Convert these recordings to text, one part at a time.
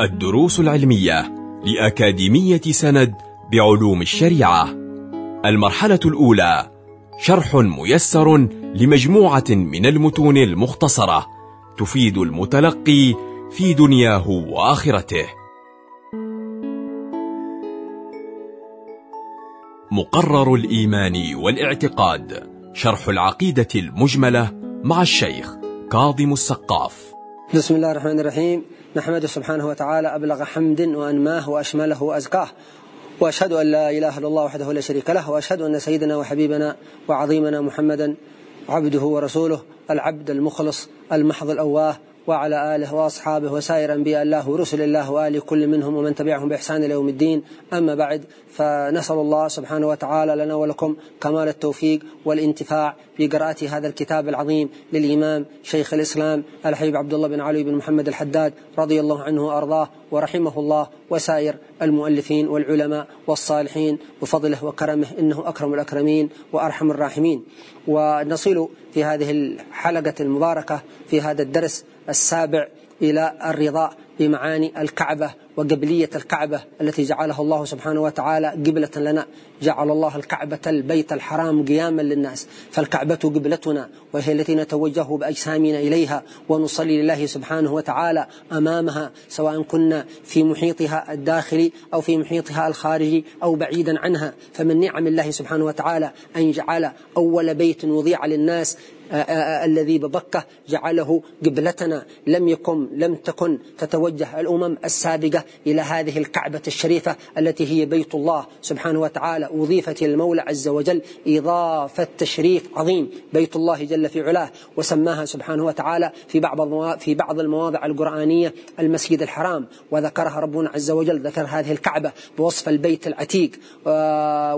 الدروس العلمية لأكاديمية سند بعلوم الشريعة. المرحلة الأولى شرح ميسر لمجموعة من المتون المختصرة تفيد المتلقي في دنياه وآخرته. مقرر الإيمان والاعتقاد شرح العقيدة المجملة مع الشيخ كاظم السقاف. بسم الله الرحمن الرحيم. نحمده سبحانه وتعالى أبلغ حمد وأنماه وأشمله وأزكاه. وأشهد أن لا إله إلا الله وحده لا شريك له. وأشهد أن سيدنا وحبيبنا وعظيمنا محمدا عبده ورسوله العبد المخلص المحض الأواه وعلى آله وأصحابه وسائر أنبياء الله ورسل الله وآل كل منهم ومن تبعهم بإحسان إلى يوم الدين. أما بعد فنسأل الله سبحانه وتعالى لنا ولكم كمال التوفيق والانتفاع في قراءة هذا الكتاب العظيم للإمام شيخ الإسلام الحبيب عبد الله بن علي بن محمد الحداد رضي الله عنه وأرضاه ورحمه الله وسائر المؤلفين والعلماء والصالحين بفضله وكرمه إنه أكرم الأكرمين وأرحم الراحمين. ونصل في هذه الحلقة المباركة في هذا الدرس السابع إلى الرضا بمعاني الكعبة وقبلية الكعبة التي جعلها الله سبحانه وتعالى قبلة لنا. جعل الله الكعبة البيت الحرام قياما للناس. فالكعبة قبلتنا وهي التي نتوجه بأجسامنا إليها ونصلي لله سبحانه وتعالى أمامها سواء كنا في محيطها الداخلي أو في محيطها الخارجي أو بعيدا عنها. فمن نعم الله سبحانه وتعالى أن جعل أول بيت وضيع للناس الذي ببكة جعله قبلتنا. لم يكن لم تكن تتوجه الأمم السابقة إلى هذه الكعبة الشريفة التي هي بيت الله سبحانه وتعالى. أضيفت المولى عز وجل إضافة تشريف عظيم بيت الله جل في علاه وسماها سبحانه وتعالى في بعض في بعض المواضع القرآنية المسجد الحرام. وذكرها ربنا عز وجل ذكر هذه الكعبة بوصف البيت العتيق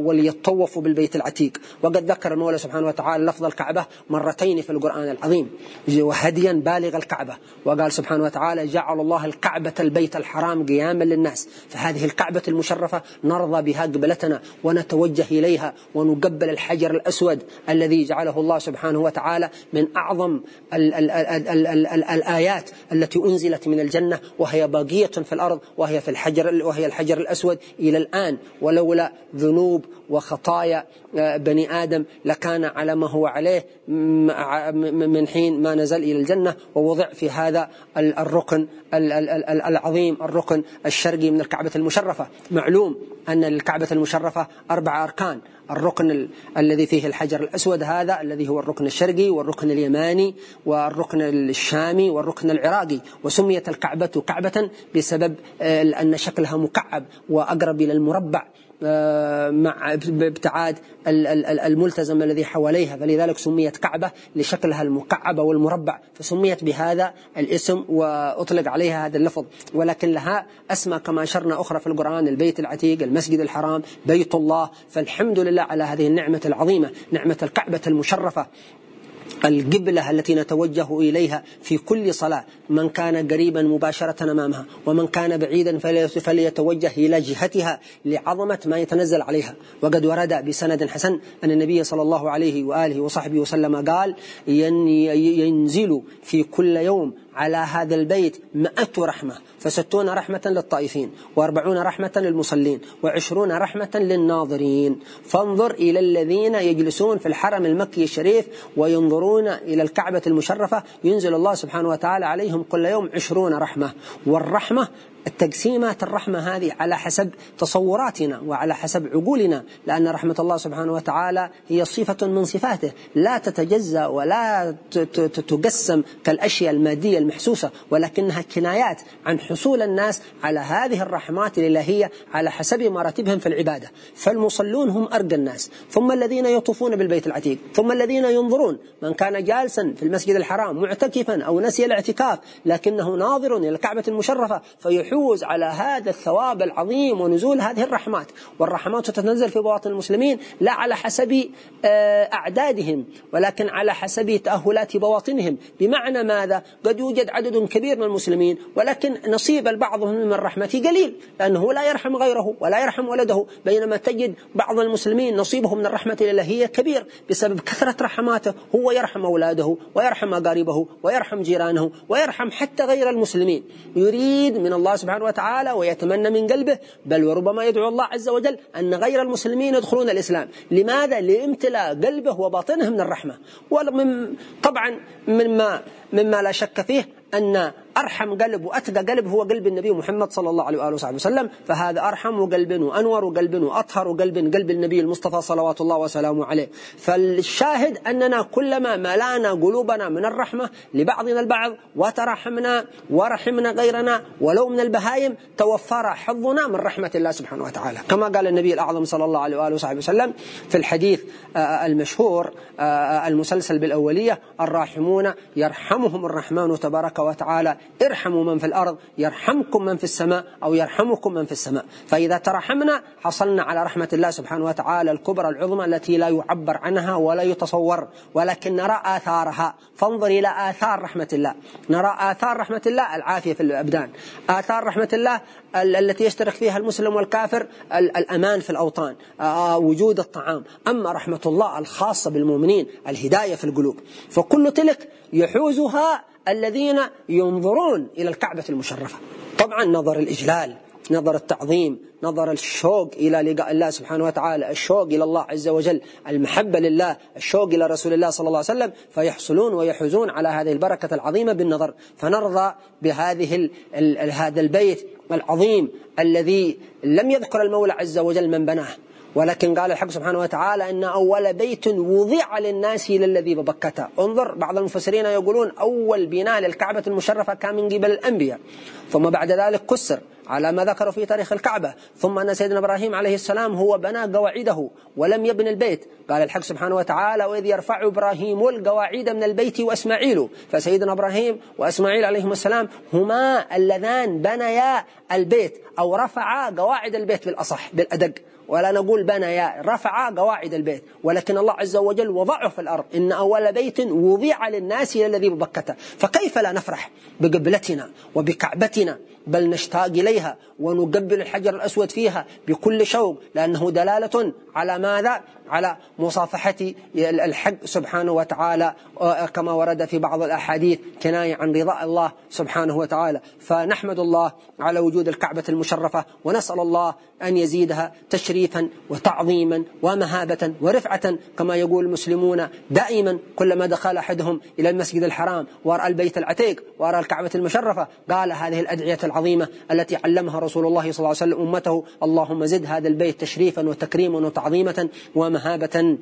وليطوفوا بالبيت العتيق. وقد ذكر المولى سبحانه وتعالى لفظ الكعبة مرتين في القرآن العظيم. وهديا بالغ الكعبة. وقال سبحانه وتعالى جعل الله الكعبة البيت الحرام قياما للناس. فهذه الكعبة المشرفة نرضى بها قبلتنا ونتوجه إليها ونقبل الحجر الأسود الذي جعله الله سبحانه وتعالى من أعظم ال ال ال ال ال ال الآيات التي أنزلت من الجنة. وهي باقية في الأرض وهي في الحجر وهي الحجر الأسود إلى الآن. ولولا ذنوب وخطايا بني آدم لكان على ما هو عليه من حين ما نزل إلى الجنة ووضع في هذا الركن العظيم الركن الشرقي من الكعبة المشرفة. معلوم أن الكعبة المشرفة أربع أركان. الركن الذي فيه الحجر الأسود هذا الذي هو الركن الشرقي والركن اليماني والركن الشامي والركن العراقي. وسميت الكعبة كعبة بسبب أن شكلها مكعب وأقرب إلى المربع. مع ابتعاد الملتزم الذي حواليها. فلذلك سميت كعبة لشكلها المكعب والمربع فسميت بهذا الاسم وأطلق عليها هذا اللفظ. ولكن لها أسمى كما أشرنا أخرى في القرآن البيت العتيق المسجد الحرام بيت الله. فالحمد لله على هذه النعمة العظيمة نعمة الكعبة المشرفة. القبلة التي نتوجه إليها في كل صلاة من كان قريبا مباشرة أمامها ومن كان بعيدا فليتوجه إلى جهتها لعظمة ما يتنزل عليها. وقد ورد بسند حسن أن النبي صلى الله عليه وآله وصحبه وسلم قال ينزل في كل يوم على هذا البيت مئة رحمة فستون رحمة للطائفين وأربعون رحمة للمصلين وعشرون رحمة للناظرين. فانظر إلى الذين يجلسون في الحرم المكي الشريف وينظرون إلى الكعبة المشرفة. ينزل الله سبحانه وتعالى عليهم كل يوم عشرون رحمة والرحمة التقسيمات الرحمة هذه على حسب تصوراتنا وعلى حسب عقولنا لأن رحمة الله سبحانه وتعالى هي صفة من صفاته لا تتجزأ ولا تقسم كالأشياء المادية المحسوسة ولكنها كنايات عن حصول الناس على هذه الرحمات الإلهية على حسب مراتبهم في العبادة. فالمصلون هم أرقى الناس. ثم الذين يطوفون بالبيت العتيق ثم الذين ينظرون من كان جالسا في المسجد الحرام معتكفا أو نسي الاعتكاف لكنه ناظر إلى الكعبة المشرفة فيحول يفوز على هذا الثواب العظيم ونزول هذه الرحمات. والرحمات تتنزل في بواطن المسلمين لا على حسب أعدادهم ولكن على حسب تأهلات بواطنهم. بمعنى ماذا؟ قد يوجد عدد كبير من المسلمين ولكن نصيب البعض من الرحمة قليل لأنه لا يرحم غيره ولا يرحم ولده. بينما تجد بعض المسلمين نصيبه من الرحمة الإلهية كبير بسبب كثرة رحماته. هو يرحم أولاده ويرحم أقاربه ويرحم جيرانه ويرحم حتى غير المسلمين. يريد من الله سبحانه سبحانه وتعالى ويتمنى من قلبه بل وربما يدعو الله عز وجل أن غير المسلمين يدخلون الإسلام لماذا؟ لامتلاء قلبه وباطنه من الرحمة ومن طبعا مما مما لا شك فيه أن أرحم قلب وأتقى قلب هو قلب النبي محمد صلى الله عليه وآله وصحبه وسلم فهذا أرحم قلب وأنور قلب وأطهر قلب قلب النبي المصطفى صلوات الله وسلامه عليه. فالشاهد أننا كلما ملانا قلوبنا من الرحمة لبعضنا البعض وترحمنا ورحمنا غيرنا ولو من البهايم توفر حظنا من رحمة الله سبحانه وتعالى. كما قال النبي الأعظم صلى الله عليه وآله وصحبه وسلم في الحديث المشهور المسلسل بالأولية الراحمون يرحمهم الرحمن تبارك وتعالى ارحموا من في الأرض يرحمكم من في السماء أو يرحمكم من في السماء. فإذا ترحمنا حصلنا على رحمة الله سبحانه وتعالى الكبرى العظمى التي لا يعبر عنها ولا يتصور ولكن نرى آثارها. فانظر إلى آثار رحمة الله. نرى آثار رحمة الله العافية في الأبدان. آثار رحمة الله التي يشترك فيها المسلم والكافر الأمان في الأوطان وجود الطعام. أما رحمة الله الخاصة بالمؤمنين الهداية في القلوب. فكل تلك يحوزها الذين ينظرون إلى الكعبة المشرفة. طبعا نظر الإجلال نظر التعظيم نظر الشوق إلى لقاء الله سبحانه وتعالى الشوق إلى الله عز وجل المحبة لله الشوق إلى رسول الله صلى الله عليه وسلم فيحصلون ويحوزون على هذه البركة العظيمة بالنظر. فنرضى بهذه هذا البيت العظيم الذي لم يذكر المولى عز وجل من بناه. ولكن قال الحق سبحانه وتعالى أن أول بيت وضع للناس إلى الذي ببكته انظر بعض المفسرين يقولون أول بناء للكعبة المشرفة كان من قبل الأنبياء. ثم بعد ذلك كسر على ما ذكروا في تاريخ الكعبة. ثم أن سيدنا إبراهيم عليه السلام هو بنى قواعده ولم يبني البيت. قال الحق سبحانه وتعالى وإذ يرفع إبراهيم القواعد من البيت وإسماعيل فسيدنا إبراهيم وإسماعيل عليهم السلام هما اللذان بنيا البيت أو رفعا قواعد البيت بالأصح بالأدق. ولا نقول بنى رفع قواعد البيت ولكن الله عز وجل وضعه في الأرض. إن أول بيت وضع للناس الذي ببكته. فكيف لا نفرح بقبلتنا وبكعبتنا؟ بل نشتاق إليها ونقبل الحجر الأسود فيها بكل شوق لأنه دلالة على ماذا؟ على مصافحة الحق سبحانه وتعالى كما ورد في بعض الأحاديث كناية عن رضاء الله سبحانه وتعالى. فنحمد الله على وجود الكعبة المشرفة ونسأل الله أن يزيدها تشريفا وتعظيما ومهابة ورفعة كما يقول المسلمون دائما كلما دخل أحدهم إلى المسجد الحرام ورأى البيت العتيق ورأى الكعبة المشرفة قال هذه الأدعية العظيمة التي علمها رسول الله صلى الله عليه وسلم أمته اللهم زد هذا البيت تشريفا وتكريما وتعظيمة ومهابة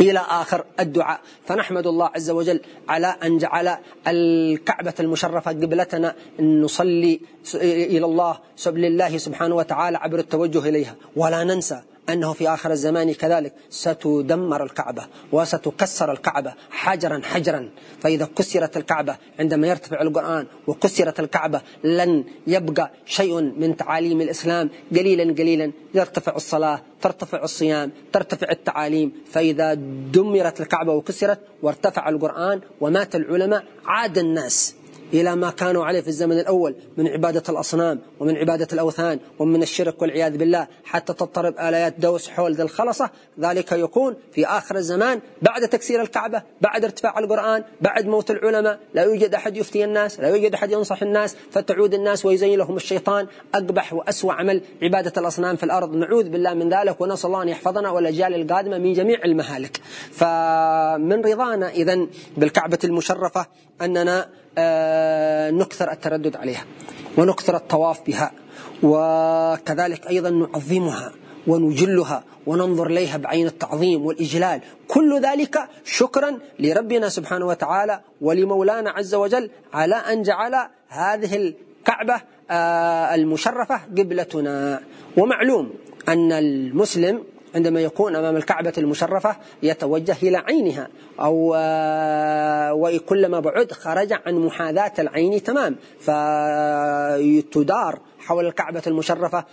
إلى آخر الدعاء. فنحمد الله عز وجل على أن جعل الكعبة المشرفة قبلتنا نصلي إلى الله لله سبحانه وتعالى عبر التوجه إليها. ولا ننسى أنه في آخر الزمان كذلك ستدمر الكعبة وستكسر الكعبة حجرا حجرا. فإذا كسرت الكعبة عندما يرتفع القرآن وكسرت الكعبة لن يبقى شيء من تعاليم الإسلام. قليلا قليلا يرتفع الصلاة ترتفع الصيام ترتفع التعاليم. فإذا دمرت الكعبة وكسرت وارتفع القرآن ومات العلماء عاد الناس. إلى ما كانوا عليه في الزمن الأول من عبادة الأصنام ومن عبادة الأوثان ومن الشرك والعياذ بالله حتى تضطرب آليات دوس حول ذي الخلصة. ذلك يكون في آخر الزمان بعد تكسير الكعبة بعد ارتفاع القرآن بعد موت العلماء. لا يوجد أحد يفتي الناس لا يوجد أحد ينصح الناس فتعود الناس ويزين لهم الشيطان. أقبح وأسوأ عمل عبادة الأصنام في الأرض. نعوذ بالله من ذلك ونسأل الله أن يحفظنا والأجيال القادمة من جميع المهالك. فمن رضانا إذا بالكعبة المشرفة أننا نكثر التردد عليها ونكثر الطواف بها وكذلك أيضا نعظمها ونجلها وننظر إليها بعين التعظيم والإجلال. كل ذلك شكرا لربنا سبحانه وتعالى ولمولانا عز وجل على أن جعل هذه الكعبة آه، المشرفة قبلتنا. ومعلوم أن المسلم عندما يكون أمام الكعبة المشرفة يتوجه إلى عينها أو آه، وكلما بعد خرج عن محاذاة العين تمام فتدار حول الكعبة المشرفة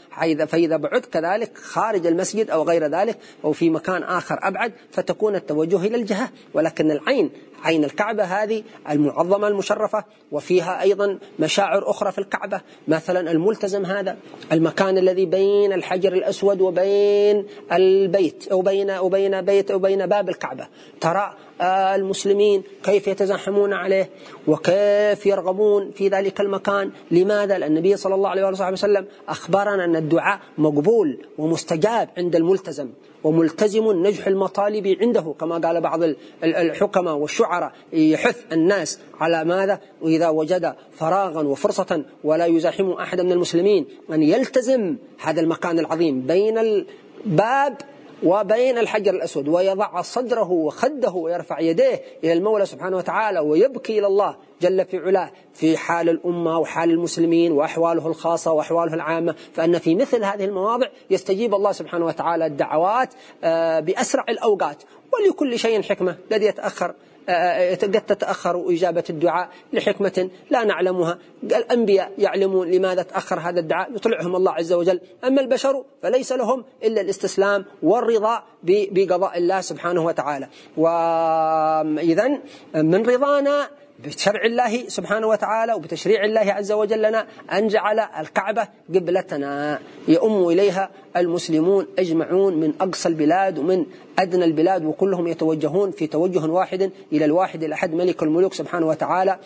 فإذا بعد كذلك خارج المسجد أو غير ذلك أو في مكان آخر أبعد فتكون التوجه إلى الجهة. ولكن العين عين الكعبة هذه المعظمة المشرفة وفيها أيضا مشاعر أخرى في الكعبة. مثلا الملتزم هذا المكان الذي بين الحجر الأسود وبين البيت أو بين وبين بيت أو بين باب الكعبة. ترى المسلمين كيف يتزاحمون عليه وكيف يرغبون في ذلك المكان. لماذا؟ لأن النبي صلى الله عليه وسلم أخبرنا أن الدعاء مقبول ومستجاب عند الملتزم وملتزم نجح المطالب عنده كما قال بعض الحكماء والشعراء. يحث الناس على ماذا؟ وإذا وجد فراغا وفرصة ولا يزاحم أحد من المسلمين أن يلتزم هذا المكان العظيم. بين الباب وبين الحجر الأسود ويضع صدره وخده ويرفع يديه إلى المولى سبحانه وتعالى ويبكي إلى الله جل في علاه. في حال الأمة وحال المسلمين وأحواله الخاصة وأحواله العامة فأن في مثل هذه المواضع يستجيب الله سبحانه وتعالى الدعوات آه، بأسرع الأوقات. ولكل شيء حكمة الذي يتأخر. قد تتأخر إجابة الدعاء لحكمة لا نعلمها. الأنبياء يعلمون لماذا تأخر هذا الدعاء يطلعهم الله عز وجل. أما البشر فليس لهم إلا الاستسلام والرضا بقضاء الله سبحانه وتعالى. وإذا من رضانا بشرع الله سبحانه وتعالى وبتشريع الله عز وجل لنا أن جعل الكعبة قبلتنا. يؤم إليها المسلمون أجمعون من أقصى البلاد ومن أدنى البلاد وكلهم يتوجهون في توجه واحد إلى الواحد الأحد ملك الملوك سبحانه وتعالى.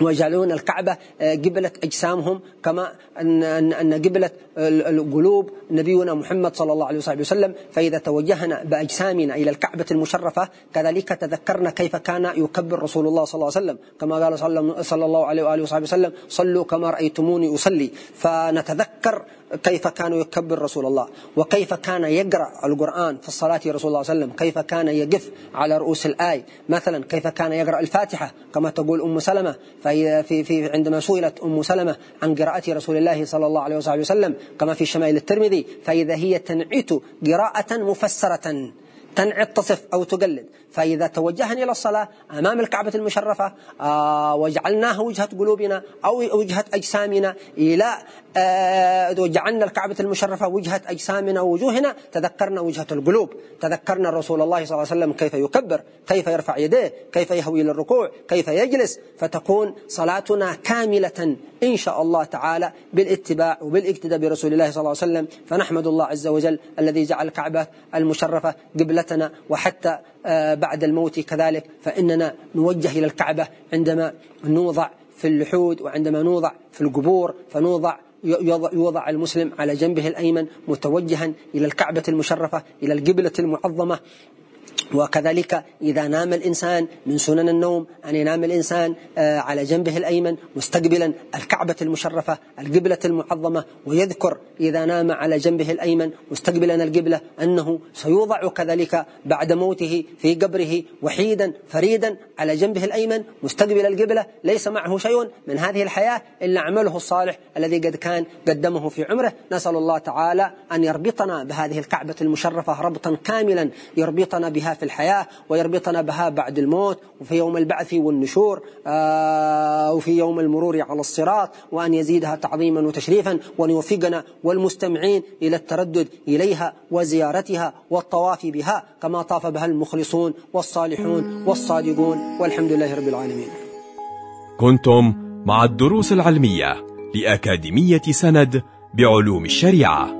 ويجعلون الكعبة آه، قبلة أجسامهم كما أن قبلة القلوب نبينا محمد صلى الله عليه وسلم. فإذا توجهنا بأجسامنا إلى الكعبة المشرفة كذلك تذكرنا كيف كان يكبر رسول الله صلى الله عليه وسلم. كما قال صلى الله عليه وآله وصحبه وسلم صلوا كما رأيتموني أصلي. فنتذكر كيف كان يكبر رسول الله؟ وكيف كان يقرأ القرآن في الصلاة رسول الله صلى الله عليه وسلم؟ كيف كان يقف على رؤوس الآي مثلا كيف كان يقرأ الفاتحة؟ كما تقول أم سلمة في, في, عندما سئلت أم سلمة عن قراءة رسول الله صلى الله عليه وسلم كما في شمائل الترمذي فإذا هي تنعت قراءة مفسرة تنعت تصف أو تقلد. فإذا توجهنا إلى الصلاة أمام الكعبة المشرفة آه وجعلناها وجهة قلوبنا أو وجهة أجسامنا إلى آه وجعلنا الكعبة المشرفة وجهة أجسامنا ووجوهنا تذكرنا وجهة القلوب تذكرنا رسول الله صلى الله عليه وسلم كيف يكبر كيف يرفع يديه كيف يهوي للركوع كيف يجلس فتكون صلاتنا كاملة إن شاء الله تعالى بالاتباع وبالاقتداء برسول الله صلى الله عليه وسلم. فنحمد الله عز وجل الذي جعل الكعبة المشرفة قبلتنا وحتى بعد الموت كذلك فإننا نوجه إلى الكعبة عندما نوضع في اللحود وعندما نوضع في القبور فنوضع يوضع المسلم على جنبه الأيمن متوجها إلى الكعبة المشرفة إلى القبلة المعظمة. وكذلك إذا نام الإنسان من سنن النوم أن ينام الإنسان آه، على جنبه الأيمن مستقبلا الكعبة المشرفة القبلة المعظمة ويذكر إذا نام على جنبه الأيمن مستقبلا القبلة أنه سيوضع كذلك بعد موته في قبره وحيدا فريدا على جنبه الأيمن مستقبل القبلة. ليس معه شيء من هذه الحياة إلا عمله الصالح الذي قد كان قدمه في عمره. نسأل الله تعالى أن يربطنا بهذه الكعبة المشرفة ربطا كاملا يربطنا بها في الحياة ويربطنا بها بعد الموت وفي يوم البعث والنشور آه، وفي يوم المرور على الصراط وأن يزيدها تعظيما وتشريفا وأن يوفقنا والمستمعين إلى التردد إليها وزيارتها والطواف بها كما طاف بها المخلصون والصالحون والصادقون والحمد لله رب العالمين. كنتم مع الدروس العلمية لأكاديمية سند بعلوم الشريعة.